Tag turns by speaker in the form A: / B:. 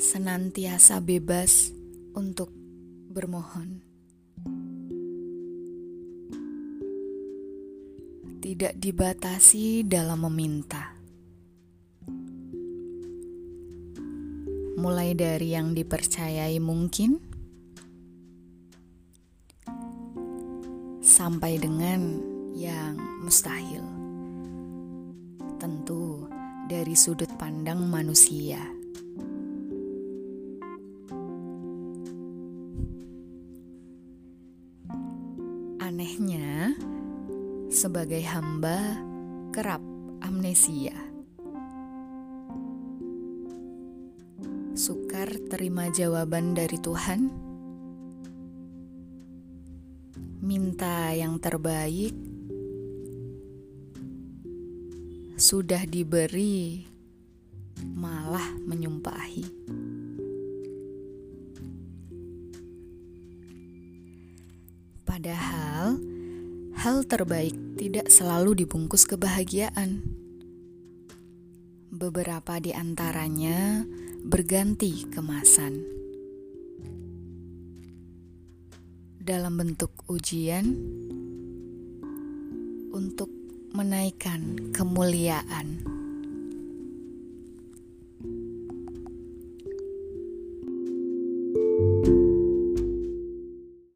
A: senantiasa bebas untuk bermohon. Tidak dibatasi dalam meminta. Mulai dari yang dipercayai mungkin sampai dengan yang mustahil. Tentu dari sudut pandang manusia. Anehnya, sebagai hamba kerap amnesia. Sukar terima jawaban dari Tuhan. Minta yang terbaik sudah diberi, malah menyumpahi. Padahal, hal terbaik tidak selalu dibungkus kebahagiaan. Beberapa di antaranya berganti kemasan dalam bentuk ujian untuk menaikkan kemuliaan.